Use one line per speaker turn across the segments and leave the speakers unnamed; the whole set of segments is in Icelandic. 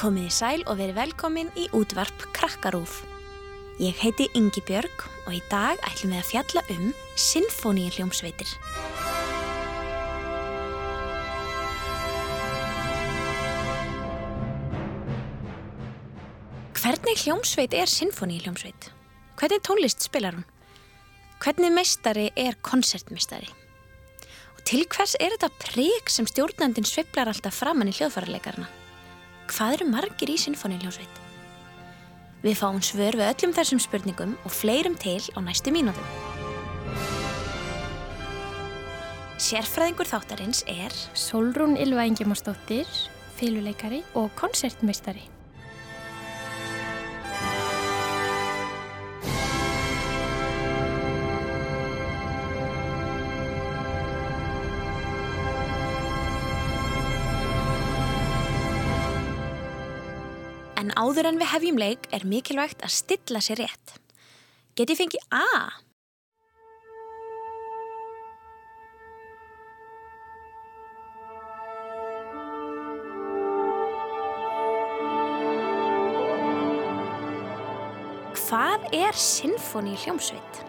Komiði sæl og verið velkomin í útvarp Krakkarúf. Ég heiti Ingi Björg og í dag ætlum við að fjalla um Sinfoníu hljómsveitir. Hvernig hljómsveit er Sinfoníu hljómsveit? Hvernig tónlist spilar hún? Hvernig meistari er koncertmeistari? Og til hvers er þetta prigg sem stjórnandin sveiflar alltaf framann í hljóðfærarleikarna? Hvað eru margir í sinfoníuljónsveit? Við fáum svör við öllum þessum spurningum og fleirum til á næstu mínútum. Sérfræðingur þáttarins er
Solrún Ylva Ingemannsdóttir, féluleikari og koncertmeistari.
En áður en við hefjum leik er mikilvægt að stilla sér rétt. Geti fengið A? Hvað er sinfóni hljómsveit?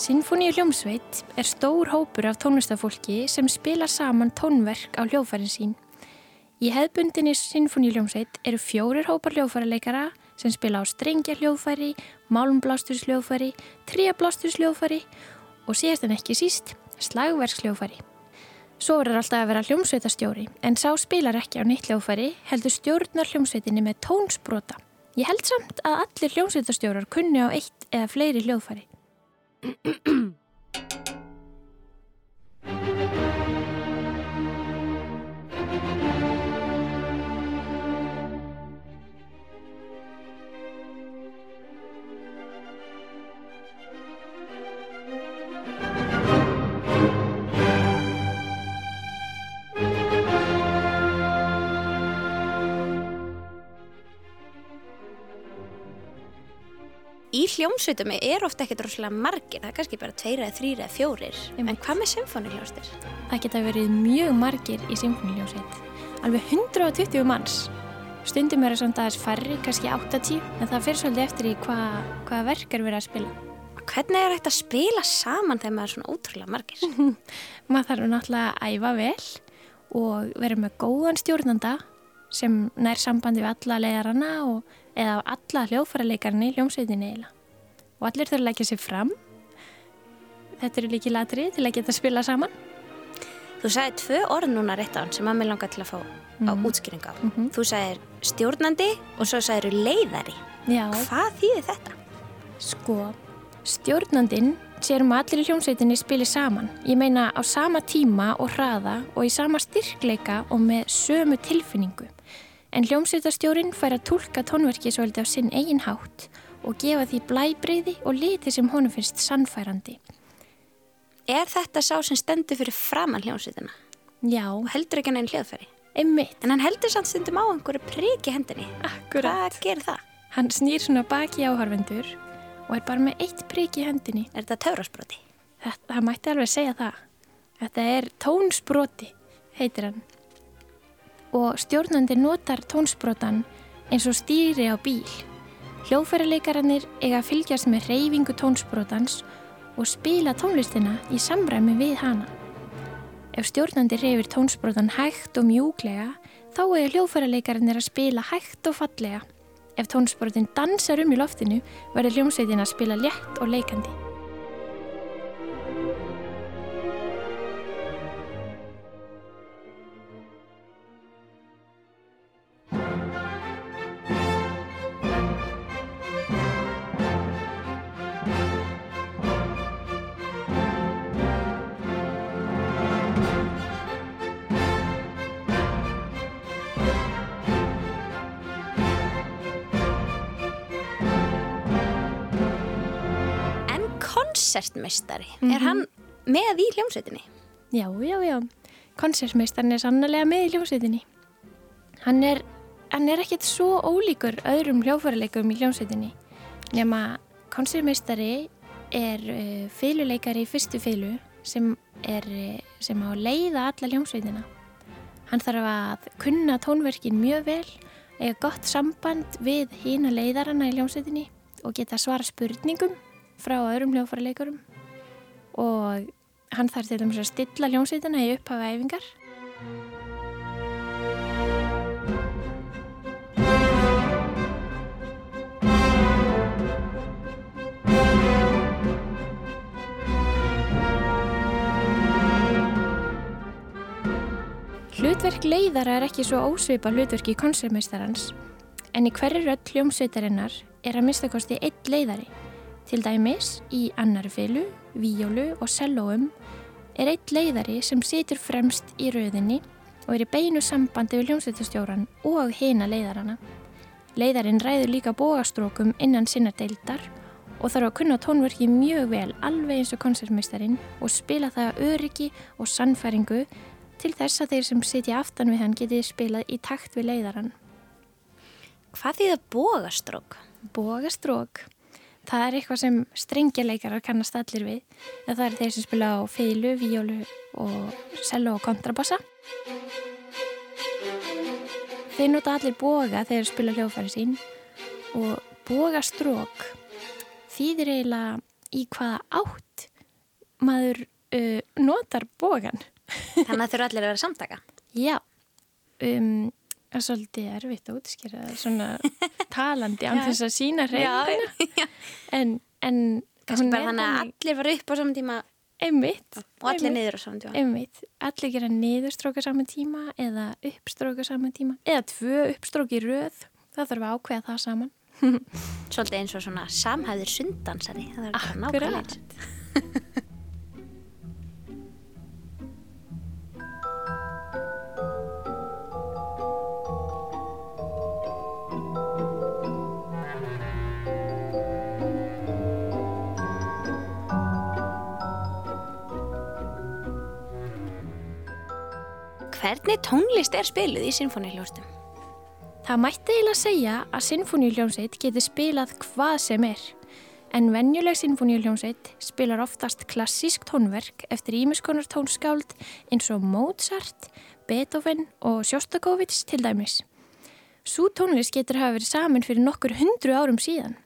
Sinfoníu hljómsveit er stór hópur af tónlistafólki sem spila saman tónverk á hljóðfærin sín. Í hefðbundinni sinfoníu hljómsveit eru fjórir hópar hljóðfæraleikara sem spila á strengja hljóðfæri, málmblásturs hljóðfæri, tríablásturs hljóðfæri og síðast en ekki síst slagverks hljóðfæri. Svo er alltaf að vera hljómsveitastjóri en sá spilar ekki á nýtt hljóðfæri heldur stjórnar hljómsveitinni með tónsbrota. Ég held samt að allir hljómsveitastjórar kunni á eitt eða fleiri hljóðfæri.
hljómsveitum er ofta ekkert rosalega margir, það er kannski bara tveir eða þrýr eða fjórir. En hvað með sinfóni hljómsveitir?
Það geta verið mjög margir í symfóniljónsveit. Alveg 120 manns. Stundum eru samt aðeins færri, kannski 80, en það fyrir svolítið eftir í hvað, hvaða verk er verið að spila.
Hvernig er hægt að spila saman þegar maður er svona ótrúlega margir?
Maður þarf náttúrulega að æfa vel og vera með góðan stjórnanda sem nær sambandi við alla leiðarana og eða alla hljóðfæraleikarni í hljómsveitinni eiginlega. Og allir þurfa að leggja sér fram. Þetta eru líki latri til að geta spila saman.
Þú sagði tvö orð núna rétt án sem að mér langar til að fá á útskýring á.
Mhm.
Þú sagðir stjórnandi og svo sagðir leiðari.
Já.
Hvað þýðir þetta?
Sko, stjórnandinn sér um að allir í hljómsveitinni spili saman. Ég meina á sama tíma og hraða og í sama styrkleika og með sömu tilfinningu. En hljómsveitastjórin fær að tólka tónverki svolítið á sinn eigin hátt og gefa því blæbreyði og liti sem honum finnst sannfærandi.
Er þetta sá sem stendur fyrir framann hljómsveitina
Já,
heldur ekki hann einn hljóðfæri?
einmitt,
En hann heldur samt stundum á einhverju priki hendinni.
akkurat.
Hvað gerir það?
Hann snýr svona baki áhörvendur og er bara með eitt prik í hendinni.
Er þetta töfrasbroti?
Þetta, það mætti alveg segja það. Þetta er tónsbroti, heitir hann. Og stjórnandi notar tónsbrotan eins og stýri á bíl. Hljóðfæraleikarinnir eiga að fylgjast með reyfingu tónsbrotans og spila tónlistina í samræmi við hana. Ef stjórnandi reyfir tónsbrotan hægt og mjúklega, þá eiga hljóðfæraleikarinnir að spila hægt og fallega. Ef tónsbrotin dansar um í loftinu, verður hljómsveitin að spila létt og leikandi.
Konsertmeistari,
Mhm.
er hann með í hljómsveitinni?
Já, já, já. Konsertmeistarinn er sannlega með í hljómsveitinni. Hann er, hann er ekkert svo ólíkur öðrum hljóðfæraleikurum í hljómsveitinni. Nema konsertmeistari er uh, fyluleikari í fyrstu fylu sem, er, uh, sem á leiða alla hljómsveitina. Hann þarf að kunna tónverkin mjög vel, eiga gott samband við hína leiðarana í hljómsveitinni og geta svara spurningum frá öðrum hljófarleikurum og hann þarf til dæmis að stilla hljómsveitina í upphafa æfingar Hlutverk leiðara er ekki svo ósvipa hlutverki konsertmeistarans en í hverju rödd hljómsveitarinnar er að minnstakosti eitt leiðari. Til dæmis í annari fylu, víjólu og sellóum er eitt leiðari sem situr fremst í rauðinni og er í beinu sambandi við hljómsveitastjóran og hina leiðarana. Leiðarinn ræður líka bógastrókum innan sinna deildar og þarf að kunna tónverki mjög vel alveg eins og konsertmeistarin og spila það öryggi og sannfæringu til þess að þeir sem sitja aftan við hann geti spilað í takt við leiðaran.
Hvað það bógastrók?
Bógastrók, það er eitthvað sem strengjarleikarar kannast allir við. Það er þeir sem spila á feilu, víólu og cello og kontrabassa. Þeir nota allir boga þegar þeir spila hljófæri sín og bógastrók þýðir eiginlega í hvaða átt maður uh, notar bógan.
Þannig að þurfa allir að vera samtaka.
Já, um, er svolítið erfitt að útskýra svona talandi án þess að sína reynguna. En, en
kannski bara þannig að allir var upp á saman tíma.
Einmitt,
og allir niður á saman tíma.
Einmitt, allir gera niðurstróka saman tíma eða uppstróka saman tíma eða tvö uppstróki röð, það þarf að ákveða það saman.
Svolítið eins og svona samhæður sundansari, það Hvernig tónlist er spiluð í sinfoníuljónstum?
Það mætti eiginlega segja að sinfoníuljónsveit getur spilað hvað sem er. En venjuleg sinfoníuljónsveit spilar oftast klassísk tónverk eftir ímiskonar tónskáld eins og Mozart, Beethoven og Sjóstakovits til dæmis. Sú tónlist getur hafa verið saman fyrir nokkur hundru árum síðan.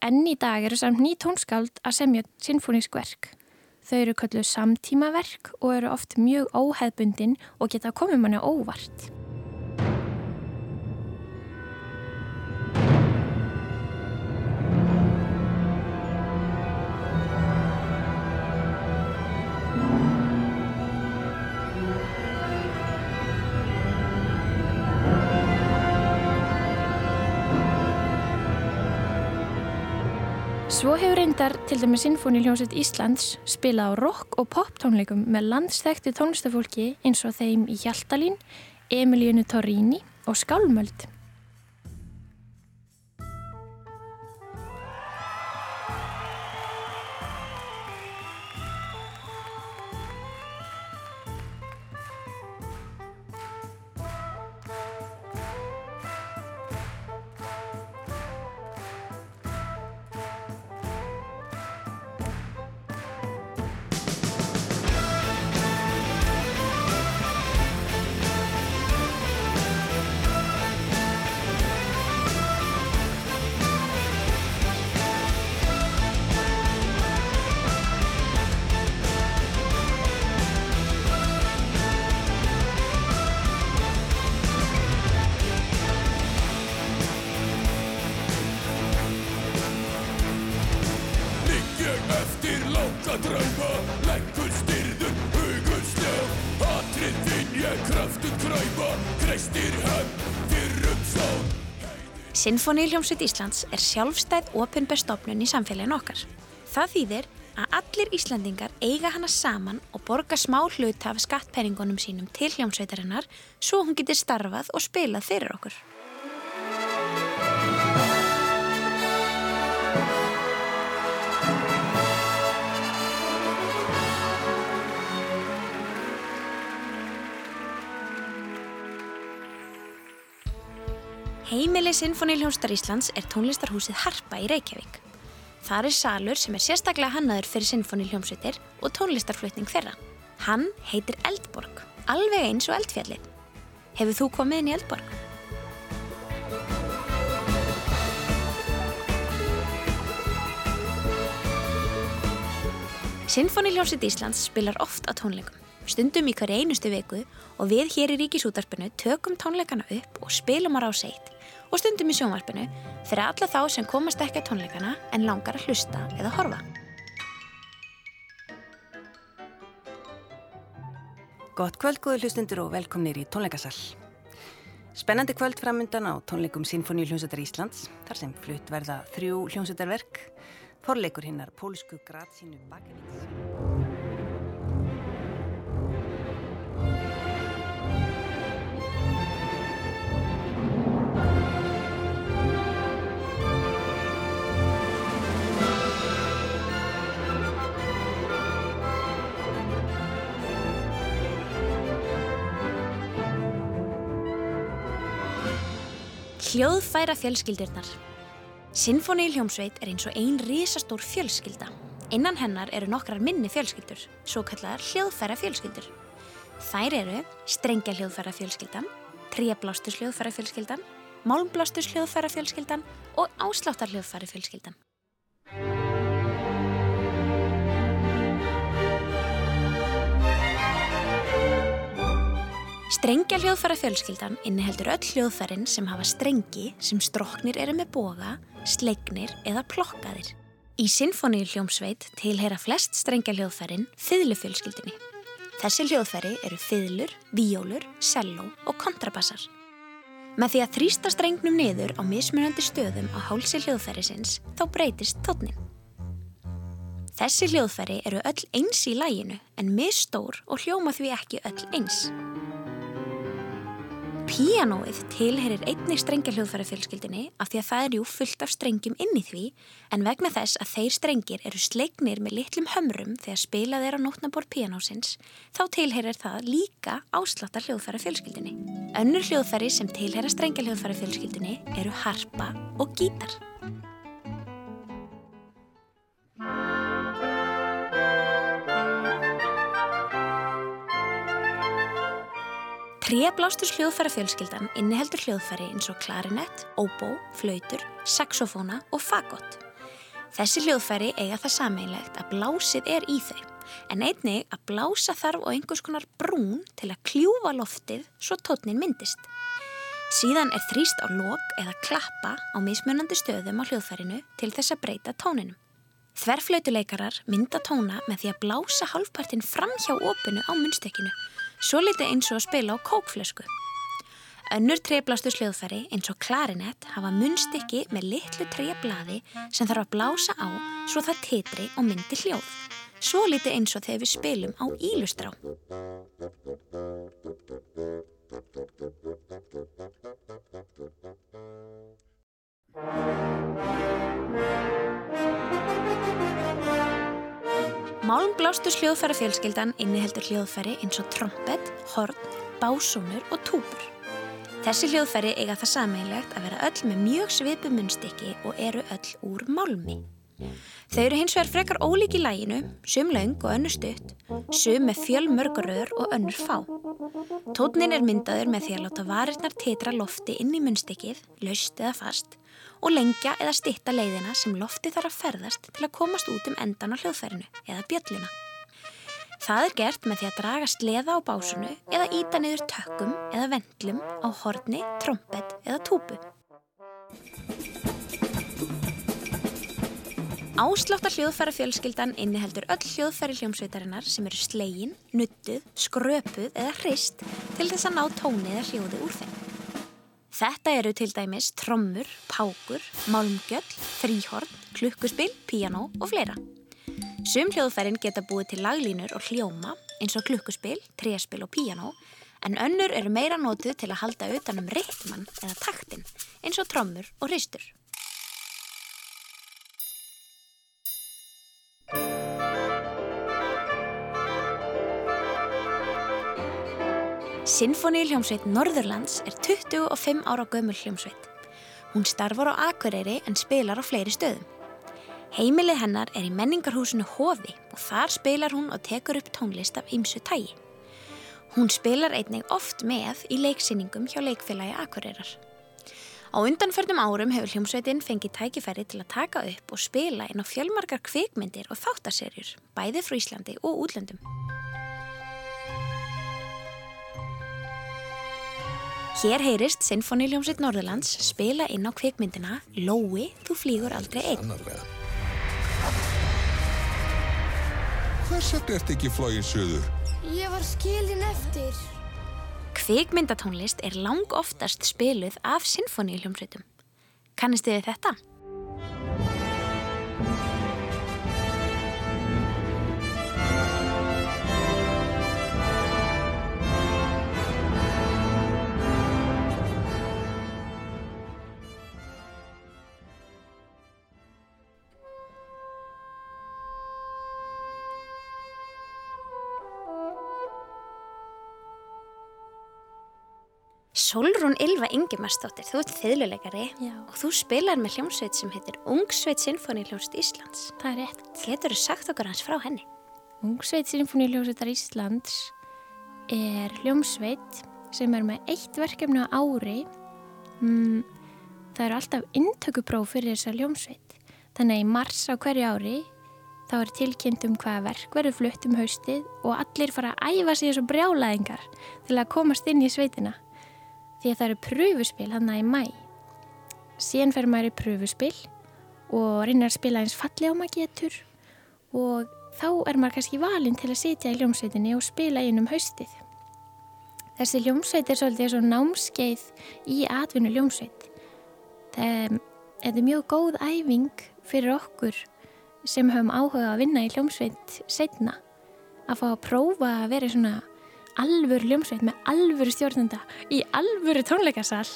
Enn í dag eru samt ný tónskáld að semja sinfonísk verk. Þau eru kölluð samtímaverk og eru oft mjög óheðbundin og geta komið manni óvart. Svo hefur reyndar til dæmi Sinfóniljónsett Íslands spilað á rock- og pop-tónleikum með landstækti tónlistafólki eins og þeim í Hjaltalín, Emilíunu Torrini og Skálmöld.
Sinfoníljómsveit Íslands er sjálfstæð ofinbestofnun í samfélagin okkar. Það þýðir að allir Íslandingar eiga hana saman og borga smá hluta af skattpenningunum sínum til hljómsveitarinnar svo hún getur starfað og spilað fyrir okkur. Heimili Sinfoníljónstar Íslands er tónlistarhúsið Harpa í Reykjavík. Það er salur sem er sérstaklega hannaður fyrir sinfoníljómsveitir og tónlistarflutning þeirra. Hann heitir Eldborg, alveg eins og Eldfjallið. Hefur þú komið inn í Eldborg? Sinfoníljómsveit Íslands spilar oft á tónleikum stundum í hverju einustu viku og við hér í Ríkisútarpinu tökum tónleikana upp og spilum á ráðseitt og stundum í sjónvarpinu fyrir alla þá sem komast ekki á tónleikana en langar að hlusta eða horfa.
Gott kvöld, góður hlustundur og velkomnir í tónleikasall. Spennandi kvöld framöndan á tónleikum Sinfoníu hljómsveitar Íslands, þar sem flutt verða þrjú hljómsveitarverk, forleikur hinnar pólsku Gratsínu Bakevíks.
Hljóðfæra fjölskyldirnar Sinfoni hljómsveit er eins og ein risastór fjölskylda. Innan hennar eru nokkrar minni fjölskyldur, svo kallar hljóðfæra fjölskyldur. Þær eru strengja hljóðfæra fjölskyldan, tríablástus hljóðfæra fjölskyldan, málmblástus hljóðfæra fjölskyldan og ásláttar hljóðfæra fjölskyldan. Strengja hljóðfæra fjölskyldan inniheldur öll hljóðfærin sem hafa strengi sem stroknir eru með boga, slegnir eða plokkaðir. Í sinfoníu hljómsveit tilheyra flest strengja hljóðfærin fiðlufjölskyldinni. Þessi hljóðfæri eru fiðlur, víólur, selló og kontrabassar. Með því að þrýsta strengnum niður á mismunandi stöðum á hálsi hljóðfærisins þá breytist tótnin. Þessi hljóðfæri eru öll eins í læginu en misstór og hljóma því ekki öll eins. Píanóið tilherir einnig strengjahljóðfæra fjölskyldinni af því að það er jú fullt af strengjum inn í því en vegna þess að þeir strengir eru sleiknir með litlum hömrum þegar spilað er á nótnabor píanósins þá tilherir það líka ásláttar hljóðfæra fjölskyldinni. Önnur hljóðfæri sem tilherir strengjahljóðfæra fjölskyldinni eru harpa og gítar. Tréblástus hljóðfæra fjölskyldan inniheldur hljóðfæri eins og klarinett, óbó, flautur, saxofóna og fagott. Þessi hljóðfæri eiga það sameinlegt að blásið er í þau, en einnig að blása þarf á einhvers konar brún til að kljúfa loftið svo tótnin myndist. Síðan er þrýst á lok eða klappa á mismunandi stöðum á hljóðfærinu til þess að breyta tóninum. Þverflautuleikarar mynda tóna með því að blása halvpartin fram hjá opinu á munstekinu Svo litið eins og að spila á kókflösku. Önnur treblastu sljóðfæri eins og klarinett hafa munstykki með litlu treblaði sem þarf að blása á svo það tetri og myndi hljóð. Svo litið eins og þegar við spilum á ílustrá. Málmblástus hljóðfæra fjölskyldan inniheldur hljóðfæri eins og trompet, horn, básónur og túbur. Þessi hljóðfæri eiga það sameinlegt að vera öll með mjög svipu munnstykki og eru öll úr málmi. Þau eru hins vegar frekar ólík í læginu, sum laung og önnur stutt, sum með fjöl mörguröður og önnur fá. Tótnin er myndaður með því að láta varirnar tetra lofti inn í munnstykkið, laust eða fast, og lengja eða stitta leiðina sem lofti þarf að ferðast til að komast út um endan á hljóðfærinu eða bjölluna. Það er gert með því að draga sleða á básunu eða íta niður tökkum eða vendlum á horni, trompet eða túpu. Ásláttar hljóðfæra fjölskyldan inniheldur öll hljóðfæri hljómsveitarinnar sem eru slegin, nuttuð, skröpuð eða hrist til þess að ná tóni eða hljóði úr þeim. Þetta eru til dæmis trommur, pákur, málmgjöll, þrýhorn, klukkuspill, píanó og fleira. Sum hljóðfærin geta búið til laglínur og hljóma eins og klukkuspill, tréspill og píanó en önnur eru meira nótuð til að halda utanum rytman eða taktin eins og trommur og hristur. Sinfoni hljómsveit Norðurlands er 25 ára gömul hljómsveit. Hún starfar á Akureyri en spilar á fleiri stöðum. Heimilið hennar er í menningarhúsinu Hofi og þar spilar hún og tekur upp tónlist af ymsu tægi. Hún spilar einnig oft með í leiksýningum hjá leikfélagi Akureyrar. Á undanförnum árum hefur hljómsveitin fengið tækifæri til að taka upp og spila inn á fjölmarkar kvikmyndir og þáttaserjur, bæði frá Íslandi og útlöndum. Hér heyrist Sinfoníljómsveit Norðurlands spila inn á kvikmyndina Lói, þú flýgur aldrei einn.
Annarlega. Hvers vegna ert ekki flógin söður?
Ég var skilin eftir.
Kvikmyndatónlist er lang oftast spiluð af sinfoníuljómsveitum. Kannist þið þetta? Solrún Ylva Ingimarsdóttir, þú ert þiðluleikari og þú spilar með hljómsveit sem heitir Ungsveit Sinfoníuljómsveit Íslands.
Það er rétt.
Getur þú sagt okkur hans frá henni?
Ungsveit Sinfoníuljómsveitar Íslands er hljómsveit sem er með eitt verkefni á ári. Mm, það eru alltaf inntökupróf fyrir þessa hljómsveit. Þannig að í mars á hverju ári þá er tilkynnt um hvaða verk verður flutt um haustið og allir fara að æfa sig þessu brjálæðingar til að komast inn í sveitina. Því að það eru pröfuspil hann í mæ. Síðan fer maður í pröfuspil og reynir að spila eins falli á maður getur og þá er maður kannski valinn til að sitja í hljómsveitinni og spila inn um haustið. Þessi hljómsveit er svolítið svo námskeið í atvinnu hljómsveit. Það er mjög góð æfing fyrir okkur sem höfum áhuga að vinna í hljómsveit setna. Að fá að prófa að vera svona alvöru hljómsveit með alvöru stjórnenda í alvöru tónleikarsal.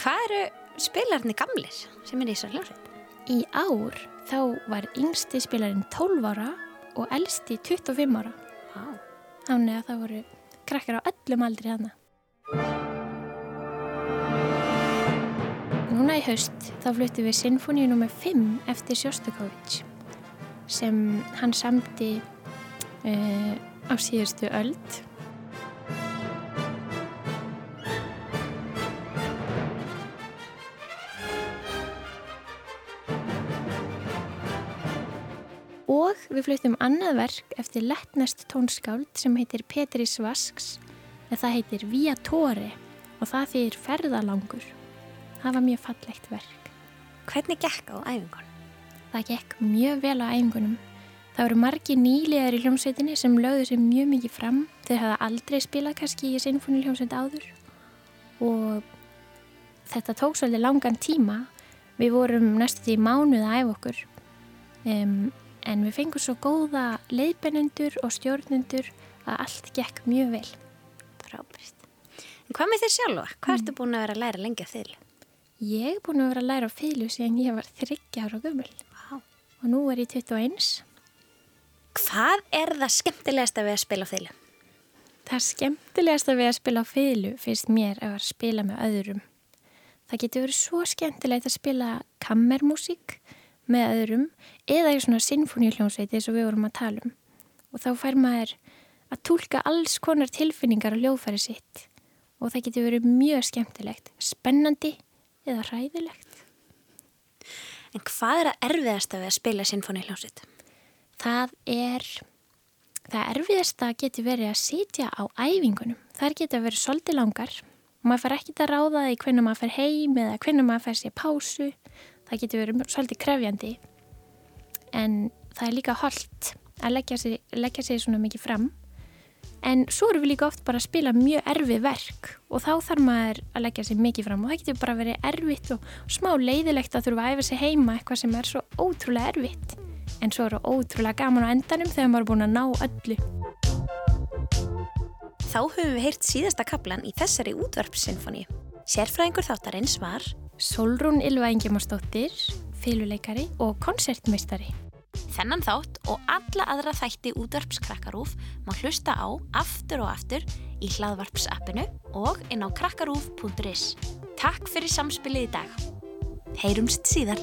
Hvað eru spilarni gamlir sem er í þessar hljómsveit?
Í ár þá var yngsti spilarinn 12 ára og elsti 25 ára. Þannig að það voru krakkar á öllum aldri hana. Núna í haust þá fluttum við Sinfoníu nr. 5 eftir Sjóstakovits sem hann samti uh, á síðustu öld. Við fluttum annað verk eftir lettnest tónskáld sem heitir Petri Svasks en það heitir Viatore og það þýðir ferðalangur. Það var mjög fallegt verk.
Hvernig gekk á æfingun?
Það gekk mjög vel á æfingunum. Það voru margi nýlegar í hljómsveitinni sem lögðu sér mjög mikið fram. Þeir hafa aldrei spilað kannski í sinfóni hljómsveit áður og þetta tók svolítið langan tíma. Við vorum næstu því mánuð að æfa okkur um, en við fengum svo góða leiðbennendur og stjórnendur að allt gekk mjög vel.
Frábært. En hvað með þér sjálfa? Hvað ertu búin að vera að læra lengi að þilu?
Ég er búin að vera að læra á fylgu síðan ég var 30 ára gömul
Vá.
og nú er ég 21.
Hvað er það skemmtilegasta við að spila á þilu?
Það skemmtilegasta við að spila á fylgu finnst mér að spila með öðrum. Það getur verið svo skemmtilegt að spila kammermusík með öðrum eða í svona sinfoníuljónsveiti eins og við vorum að tala um. Og þá fær maður að tólka alls konar tilfinningar á hljóðfæri sitt og það getur verið mjög skemmtilegt, spennandi eða hræðilegt.
En hvað er að erfiðasta við að spila sinfóni hljómsveit?
Það er, það erfiðasta getur verið að sitja á æfingunum. Það getur verið svolítið langar og maður fær ekkit að ráða því hvernig maður fær heim eða hvernig maður fær sér pásu. Það getur verið svolítið krefjandi en það er líka holdt að leggja sig, leggja sig svona mikið fram. En svo erum við líka oft bara að spila mjög erfið verk og þá þarf maður að leggja sig mikið fram og það getur bara verið erfitt og smá leiðilegt að þurfa að æfa sig heima eitthvað sem er svo ótrúlega erfitt. En svo er það ótrúlega gaman á endanum þegar maður er búin að ná öllu.
Þá höfum við heyrt síðasta kaplan í þessari útvarpssinfóni. Sérfræðingur þáttarins var
Solrún Ylva Ingemannsdóttir, fyluleikari og koncertmeistari.
Þennan þátt og alla aðra þætti útvarpskrakkarúf má hlusta á aftur og aftur í hlaðvarpsappinu og inn á krakkarúf.is. Takk fyrir samspilið í dag. Heyrumst síðar.